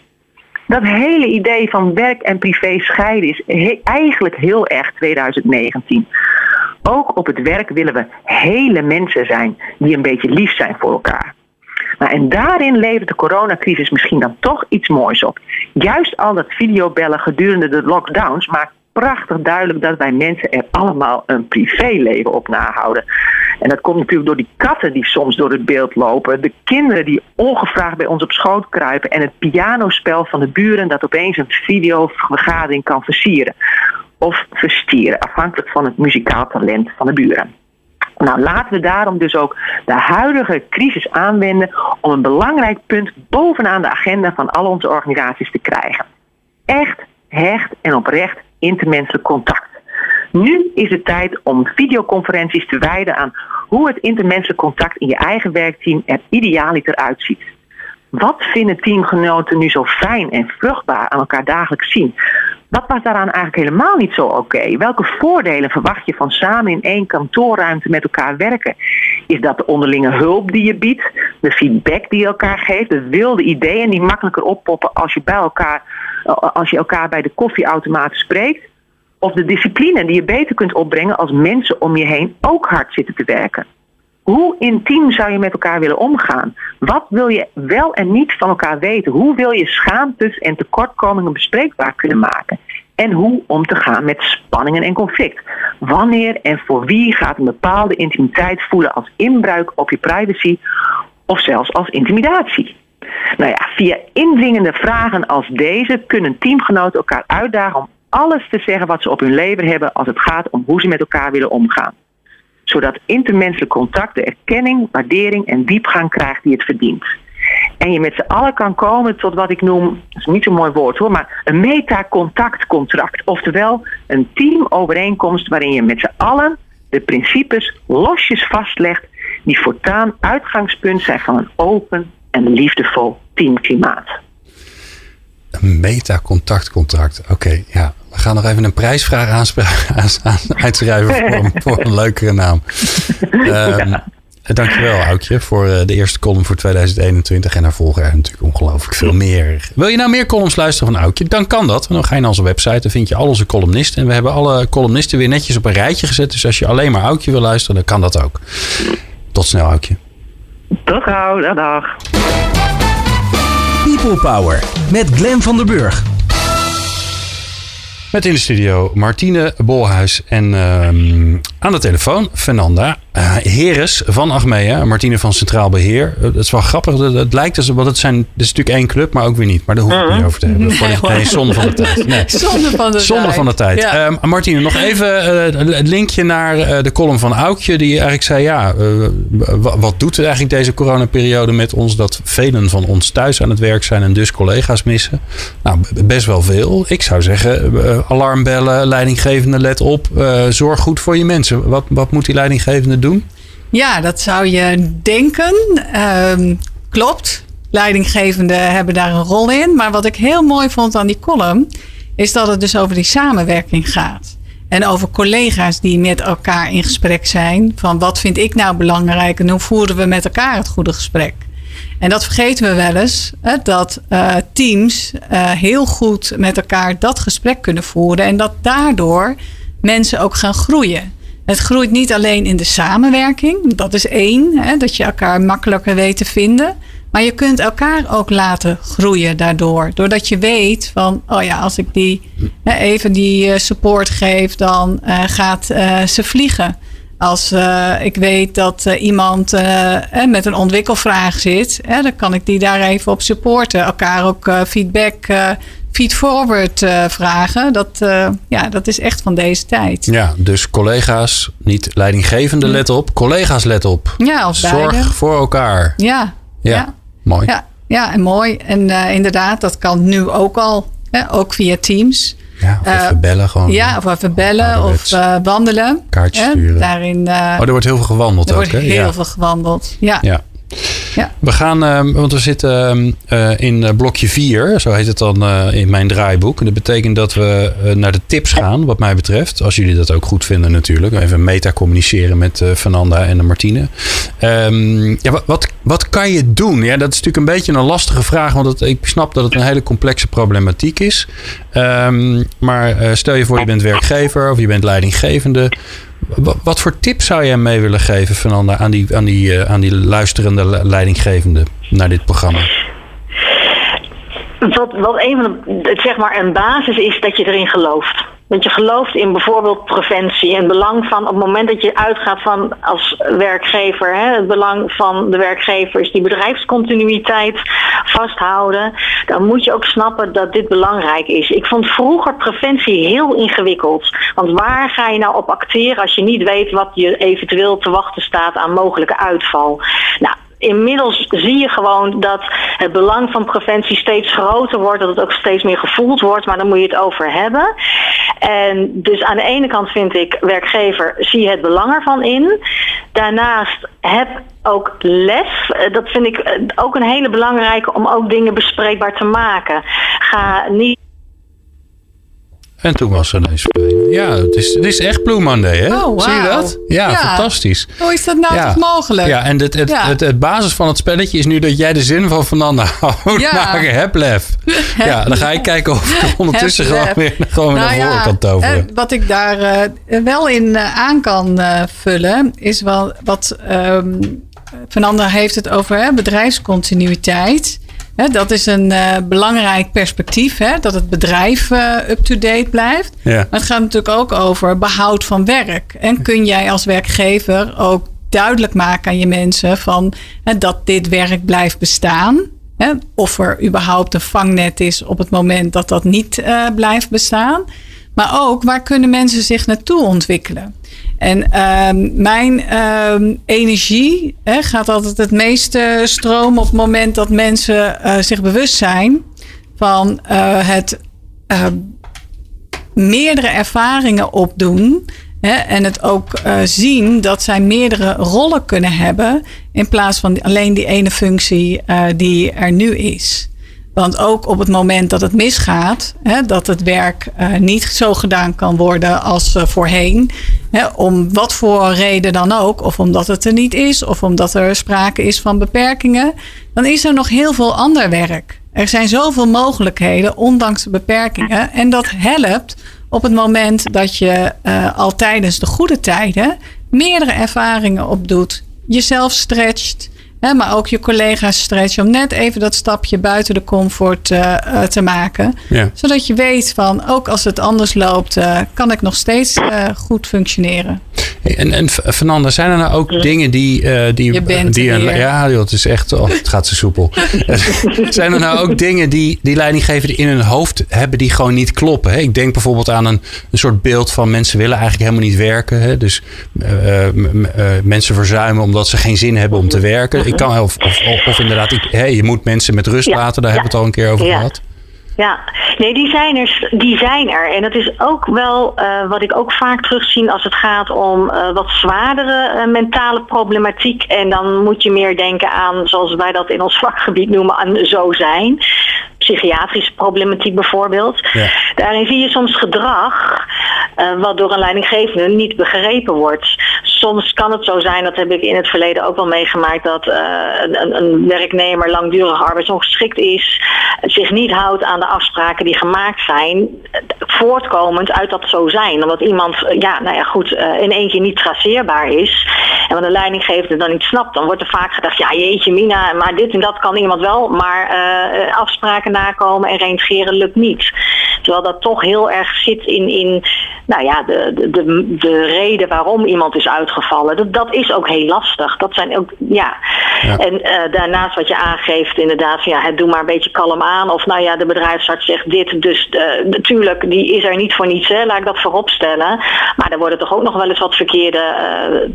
Dat hele idee van werk en privé scheiden is eigenlijk heel erg 2019. Ook op het werk willen we hele mensen zijn die een beetje lief zijn voor elkaar. Nou, en daarin levert de coronacrisis misschien dan toch iets moois op. Juist al dat videobellen gedurende de lockdowns maakt prachtig duidelijk dat wij mensen er allemaal een privéleven op nahouden. En dat komt natuurlijk door die katten die soms door het beeld lopen, de kinderen die ongevraagd bij ons op schoot kruipen en het pianospel van de buren dat opeens een videovergadering kan versieren of verstieren, afhankelijk van het muzikaal talent van de buren. Nou, laten we daarom dus ook de huidige crisis aanwenden om een belangrijk punt bovenaan de agenda van al onze organisaties te krijgen. Echt, hecht en oprecht intermenselijk contact. Nu is het tijd om videoconferenties te wijden aan hoe het intermenselijk contact in je eigen werkteam er idealiter uitziet. Wat vinden teamgenoten nu zo fijn en vruchtbaar aan elkaar dagelijks zien? Wat was daaraan eigenlijk helemaal niet zo oké? Welke voordelen verwacht je van samen in één kantoorruimte met elkaar werken? Is dat de onderlinge hulp die je biedt, de feedback die je elkaar geeft, de wilde ideeën die makkelijker oppoppen als je bij elkaar als je elkaar bij de koffieautomaat spreekt. Of de discipline die je beter kunt opbrengen als mensen om je heen ook hard zitten te werken. Hoe intiem zou je met elkaar willen omgaan? Wat wil je wel en niet van elkaar weten? Hoe wil je schaamtes en tekortkomingen bespreekbaar kunnen maken? En hoe om te gaan met spanningen en conflict? Wanneer en voor wie gaat een bepaalde intimiteit voelen als inbruik op je privacy of zelfs als intimidatie? Nou ja, via indringende vragen als deze kunnen teamgenoten elkaar uitdagen om alles te zeggen wat ze op hun lever hebben als het gaat om hoe ze met elkaar willen omgaan. Zodat intermenselijk contact de erkenning, waardering en diepgang krijgt die het verdient. En je met z'n allen kan komen tot wat ik noem, dat is niet zo'n mooi woord hoor, maar een metacontactcontract. Oftewel een teamovereenkomst waarin je met z'n allen de principes losjes vastlegt die voortaan uitgangspunt zijn van een open en liefdevol teamklimaat. Een meta-contactcontract. Oké, ja. We gaan nog even een prijsvraag uitschrijven voor, voor, een leukere naam. Um, Dankjewel, Aukje, voor eh, de eerste column voor 2021. En daar volgen er natuurlijk ongelooflijk veel meer. Wil je nou meer columns luisteren van Aukje? Dan kan dat. Dan ga je naar onze website. Dan vind je al onze columnisten. En we hebben alle columnisten weer netjes op een rijtje gezet. Dus als je alleen maar Aukje wil luisteren, dan kan dat ook. Tot snel, Aukje. Tot gauw, dag dag. People Power met Glen van der Burg. Met in de studio Martine Bolhuis en uh, aan de telefoon Fernanda uh, Heres van Achmea. Martine van Centraal Beheer. Dat is wel grappig. Het, het lijkt als, want het, zijn, het is natuurlijk één club, maar ook weer niet. Maar daar hoef ik niet over te hebben. Nee, nee zonde van de tijd. Nee. Zonde van de zonde tijd. Van de tijd. Ja. Uh, Martine, nog even uh, het linkje naar de column van Aukje. Die eigenlijk zei, ja, wat doet er eigenlijk deze coronaperiode met ons? Dat velen van ons thuis aan het werk zijn en dus collega's missen. Nou, best wel veel. Ik zou zeggen, alarmbellen, leidinggevende, let op. zorg goed voor je mensen. Wat, wat moet die leidinggevende doen? Ja, dat zou je denken. Um, klopt. leidinggevenden hebben daar een rol in. Maar wat ik heel mooi vond aan die column, is dat het dus over die samenwerking gaat. En over collega's die met elkaar in gesprek zijn. Van wat vind ik nou belangrijk en hoe voeren we met elkaar het goede gesprek. En dat vergeten we wel eens, hè, dat uh, teams uh, heel goed met elkaar dat gesprek kunnen voeren. En dat daardoor mensen ook gaan groeien. Het groeit niet alleen in de samenwerking, dat is één, hè, dat je elkaar makkelijker weet te vinden. Maar je kunt elkaar ook laten groeien daardoor. Doordat je weet van, oh ja, als ik die even die eh, support geef, dan uh, gaat uh, ze vliegen. Als uh, ik weet dat iemand met een ontwikkelvraag zit, dan kan ik die daar even op supporten. Elkaar ook feedback feedforward vragen. Dat, ja, dat is echt van deze tijd. Ja, dus collega's, niet leidinggevende, let op. Collega's, let op. Ja, of Zorg beide. voor elkaar. Ja, ja. ja. mooi. Ja, ja, en mooi. En inderdaad, dat kan nu ook al. Hè, ook via Teams. Ja, of even bellen gewoon. Ja, of even bellen of wandelen. Kaartjes sturen. Daarin, oh, er wordt heel veel gewandeld er ook, wordt hè? heel ja. veel gewandeld, ja. ja. Ja. We gaan, uh, want we zitten uh, in blokje 4, zo heet het dan in mijn draaiboek. En dat betekent dat we naar de tips gaan, wat mij betreft. Als jullie dat ook goed vinden natuurlijk. Even meta communiceren met Fernanda en Martine. Um, ja, wat, wat, wat, kan je doen? Ja, dat is natuurlijk een beetje een lastige vraag, want het, ik snap dat het een hele complexe problematiek is. Um, maar stel je voor je bent werkgever of je bent leidinggevende. Wat voor tips zou jij mee willen geven, Fernanda, aan die, aan die, uh, aan die luisterende leidinggevende naar dit programma? Wat, wat een van de, zeg maar een basis is dat je erin gelooft. Dat je gelooft in bijvoorbeeld preventie en belang van op het moment dat je uitgaat van als werkgever, hè, het belang van de werkgever is die bedrijfscontinuïteit vasthouden, dan moet je ook snappen dat dit belangrijk is. Ik vond vroeger preventie heel ingewikkeld. Want waar ga je nou op acteren als je niet weet wat je eventueel te wachten staat aan mogelijke uitval? Nou, inmiddels zie je gewoon dat het belang van preventie steeds groter wordt, dat het ook steeds meer gevoeld wordt, maar dan moet je het over hebben. En dus aan de ene kant vind ik, werkgever, zie het belang ervan in. Daarnaast heb ook les. Dat vind ik ook een hele belangrijke om ook dingen bespreekbaar te maken. Ga niet en toen was er ineens. Ja, het is, het is echt Blue Monday, hè? Oh, wow. Zie je dat? Ja, ja, fantastisch. Hoe is dat nou ja. toch mogelijk? Ja, en het, het, ja. het, het, basis van het spelletje is nu dat jij de zin van Fernanda moet ja. maken. Heplef. Ja, dan ga ik kijken of ik ondertussen gewoon weer, gewoon weer nou naar voren kan toveren. Wat ik daar uh, wel in uh, aan kan uh, vullen, is wel wat um, Fernanda heeft het over hè, bedrijfscontinuïteit. He, dat is een uh, belangrijk perspectief, hè, dat het bedrijf uh, up-to-date blijft. Ja. Maar het gaat natuurlijk ook over behoud van werk. En kun jij als werkgever ook duidelijk maken aan je mensen van, dat dit werk blijft bestaan. Hè, of er überhaupt een vangnet is op het moment dat dat niet uh, blijft bestaan. Maar ook waar kunnen mensen zich naartoe ontwikkelen? En uh, mijn uh, energie hè, gaat altijd het meeste stromen op het moment dat mensen uh, zich bewust zijn van uh, het meerdere ervaringen opdoen. Hè, en het ook zien dat zij meerdere rollen kunnen hebben. In plaats van alleen die ene functie die er nu is. Want ook op het moment dat het misgaat, hè, dat het werk uh, niet zo gedaan kan worden als uh, voorheen, hè, om wat voor reden dan ook, of omdat het er niet is, of omdat er sprake is van beperkingen, dan is er nog heel veel ander werk. Er zijn zoveel mogelijkheden, ondanks de beperkingen. En dat helpt op het moment dat je uh, al tijdens de goede tijden meerdere ervaringen opdoet, jezelf stretcht. Hè, maar ook je collega's stretchen om net even dat stapje buiten de comfort uh, uh, te maken. Ja. Zodat je weet van ook als het anders loopt, uh, kan ik nog steeds goed functioneren. En, en Fernanda, zijn er nou ook ja. dingen die. die, je bent die een, ja, joh, het is echt. Oh, het gaat zo soepel. zijn er nou ook dingen die, die leidinggevenden in hun hoofd hebben die gewoon niet kloppen? Hè? Ik denk bijvoorbeeld aan een, een soort beeld van mensen willen eigenlijk helemaal niet werken. Hè? Dus mensen verzuimen omdat ze geen zin hebben om te werken. Ik kan, of, of, of inderdaad, ik, hey, je moet mensen met rust Ja, laten. Daar ja, hebben we het al een keer over ja. gehad. Ja, nee, die zijn er. Die zijn er. En dat is ook wel uh, wat ik ook vaak terugzie als het gaat om uh, wat zwaardere uh, mentale problematiek. En dan moet je meer denken aan, zoals wij dat in ons vakgebied noemen, aan zo zijn psychiatrische problematiek bijvoorbeeld. Ja. Daarin zie je soms gedrag wat door een leidinggevende niet begrepen wordt. Soms kan het zo zijn, dat heb ik in het verleden ook wel meegemaakt, dat uh, een, een, werknemer langdurig arbeidsongeschikt is, zich niet houdt aan de afspraken die gemaakt zijn, voortkomend uit dat zo zijn. Omdat iemand, ja, nou ja, goed, uh, in één keer niet traceerbaar is. En wat de leidinggevende dan niet snapt, dan wordt er vaak gedacht, ja jeetje mina, maar dit en dat kan iemand wel, maar afspraken nakomen en reintegreren lukt niet. Terwijl dat toch heel erg zit in, in nou ja, de, de, de reden waarom iemand is uitgevallen. Dat, dat is ook heel lastig. Dat zijn ook, ja. ja. En uh, daarnaast wat je aangeeft, inderdaad, ja, het doe maar een beetje kalm aan. Of nou ja, de bedrijfsarts zegt dit. Dus uh, natuurlijk, die is er niet voor niets, hè, laat ik dat voorop stellen. Maar er worden toch ook nog wel eens wat verkeerde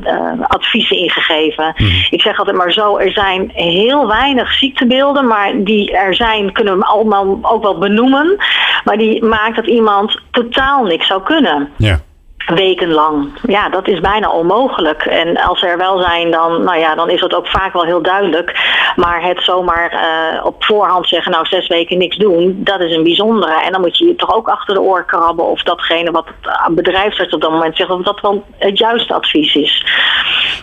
uh, adviezen ingegeven. Mm. Ik zeg altijd maar zo, er zijn heel weinig ziektebeelden, maar die er zijn, kunnen we allemaal ook wel benoemen. Maar die maakt dat iemand totaal niks zou kunnen. Ja. Wekenlang. Ja, dat is bijna onmogelijk. En als er wel zijn, dan, nou ja, dan is dat ook vaak wel heel duidelijk. Maar het zomaar uh, op voorhand zeggen, nou zes weken niks doen, dat is een bijzondere. En dan moet je je toch ook achter de oor krabben of datgene wat het bedrijfsarts op dat moment zegt, of dat wel het juiste advies is.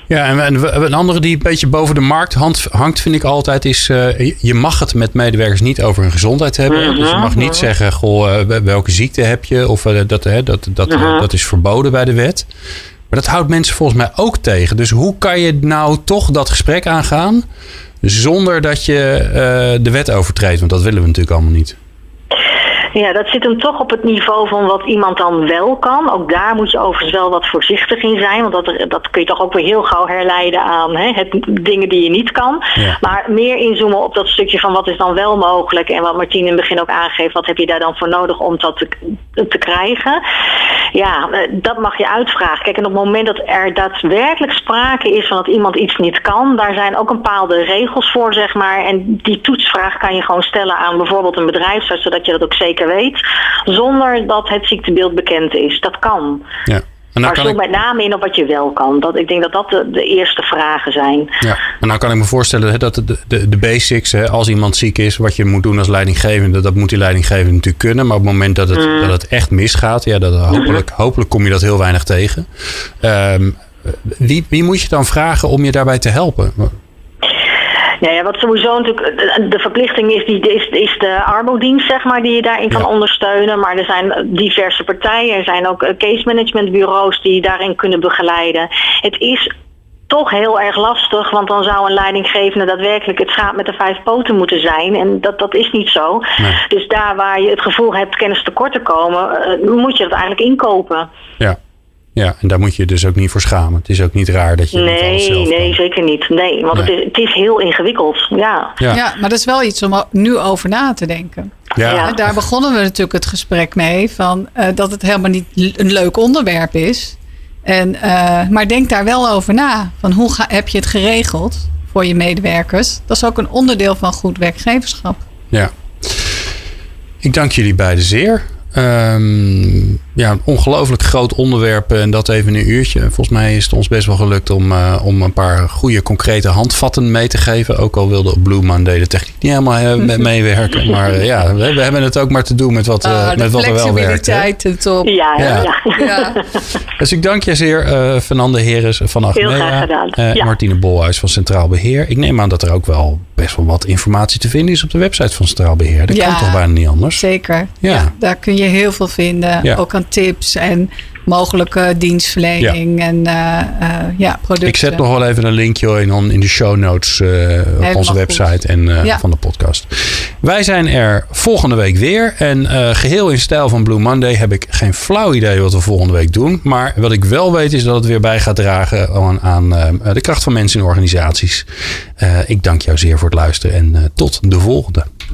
Ja, en een andere die een beetje boven de markt hangt, vind ik altijd, is uh, je mag het met medewerkers niet over hun gezondheid hebben. Mm -hmm. Dus je mag niet zeggen, goh, uh, welke ziekte heb je? Of uh, dat, dat, dat, dat, -hmm. dat is verboden bij de wet. Maar dat houdt mensen volgens mij ook tegen. Dus hoe kan je nou toch dat gesprek aangaan zonder dat je de wet overtreedt? Want dat willen we natuurlijk allemaal niet. Ja, dat zit hem toch op het niveau van wat iemand dan wel kan. Ook daar moet je overigens wel wat voorzichtig in zijn. Want dat, dat kun je toch ook weer heel gauw herleiden aan hè, het, dingen die je niet kan. Ja. Maar meer inzoomen op dat stukje van wat is dan wel mogelijk. En wat Martien in het begin ook aangeeft. Wat heb je daar dan voor nodig om dat te, te krijgen? Ja, dat mag je uitvragen. Kijk, en op het moment dat er daadwerkelijk sprake is van dat iemand iets niet kan. Daar zijn ook een bepaalde regels voor, zeg maar. En die toetsvraag kan je gewoon stellen aan bijvoorbeeld een bedrijfsarts. Zodat je dat ook zeker weet, zonder dat het ziektebeeld bekend is. Dat kan. Ja. En maar zo ik... met name in op wat je wel kan. Dat, ik denk dat dat de, de eerste vragen zijn. Ja, en nou kan ik me voorstellen dat de, de, de basics, hè, als iemand ziek is, wat je moet doen als leidinggevende, dat moet die leidinggevende natuurlijk kunnen. Maar op het moment dat het, mm. dat het echt misgaat, ja, dat, hopelijk, mm-hmm. hopelijk kom je dat heel weinig tegen. Um, wie, wie moet je dan vragen om je daarbij te helpen? Ja, ja, wat sowieso natuurlijk de verplichting is, die, is, is de armodienst, zeg maar, die je daarin kan ja. ondersteunen. Maar er zijn diverse partijen, er zijn ook case management bureaus die daarin kunnen begeleiden. Het is toch heel erg lastig, want dan zou een leidinggevende daadwerkelijk het schaap met de vijf poten moeten zijn. En dat, dat is niet zo. Nee. Dus daar waar je het gevoel hebt kennis tekort te komen, moet je dat eigenlijk inkopen. Ja. Ja, en daar moet je dus ook niet voor schamen. Het is ook niet raar dat je nee, alles zelf Nee, zeker niet. Nee, want nee. Het, is, het is heel ingewikkeld. Ja. Ja. ja, maar dat is wel iets om nu over na te denken. Ja. ja. Daar begonnen we natuurlijk het gesprek mee. Van, uh, dat het helemaal niet een leuk onderwerp is. En, uh, maar denk daar wel over na. Van hoe ga, heb je het geregeld voor je medewerkers? Dat is ook een onderdeel van goed werkgeverschap. Ja. Ik dank jullie beiden zeer. Um, ja, een ongelooflijk groot onderwerp en dat even in een uurtje. Volgens mij is het ons best wel gelukt om, uh, om een paar goede concrete handvatten mee te geven. Ook al wilde op Blue Monday de techniek niet helemaal uh, meewerken. Maar uh, ja, we, we, hebben het ook maar te doen met wat, oh, met wat er wel werkt. De top. Ja, ja. ja. ja. dus ik dank je zeer, Fernande Heres van Achmea. en Martine Bolhuis van Centraal Beheer. Ik neem aan dat er ook wel best wel wat informatie te vinden is op de website van Centraal Beheer. Dat kan toch bijna niet anders? Zeker. Ja. daar kun je heel veel vinden. Ook aan tips en mogelijke dienstverlening ja. en uh, uh, ja, producten. Ik zet nog wel even een linkje in, in de show notes uh, op onze website en ja. van de podcast. Wij zijn er volgende week weer. En geheel in stijl van Blue Monday heb ik geen flauw idee wat we volgende week doen. Maar wat ik wel weet is dat het weer bij gaat dragen aan, aan de kracht van mensen in organisaties. ik dank jou zeer voor het luisteren en tot de volgende.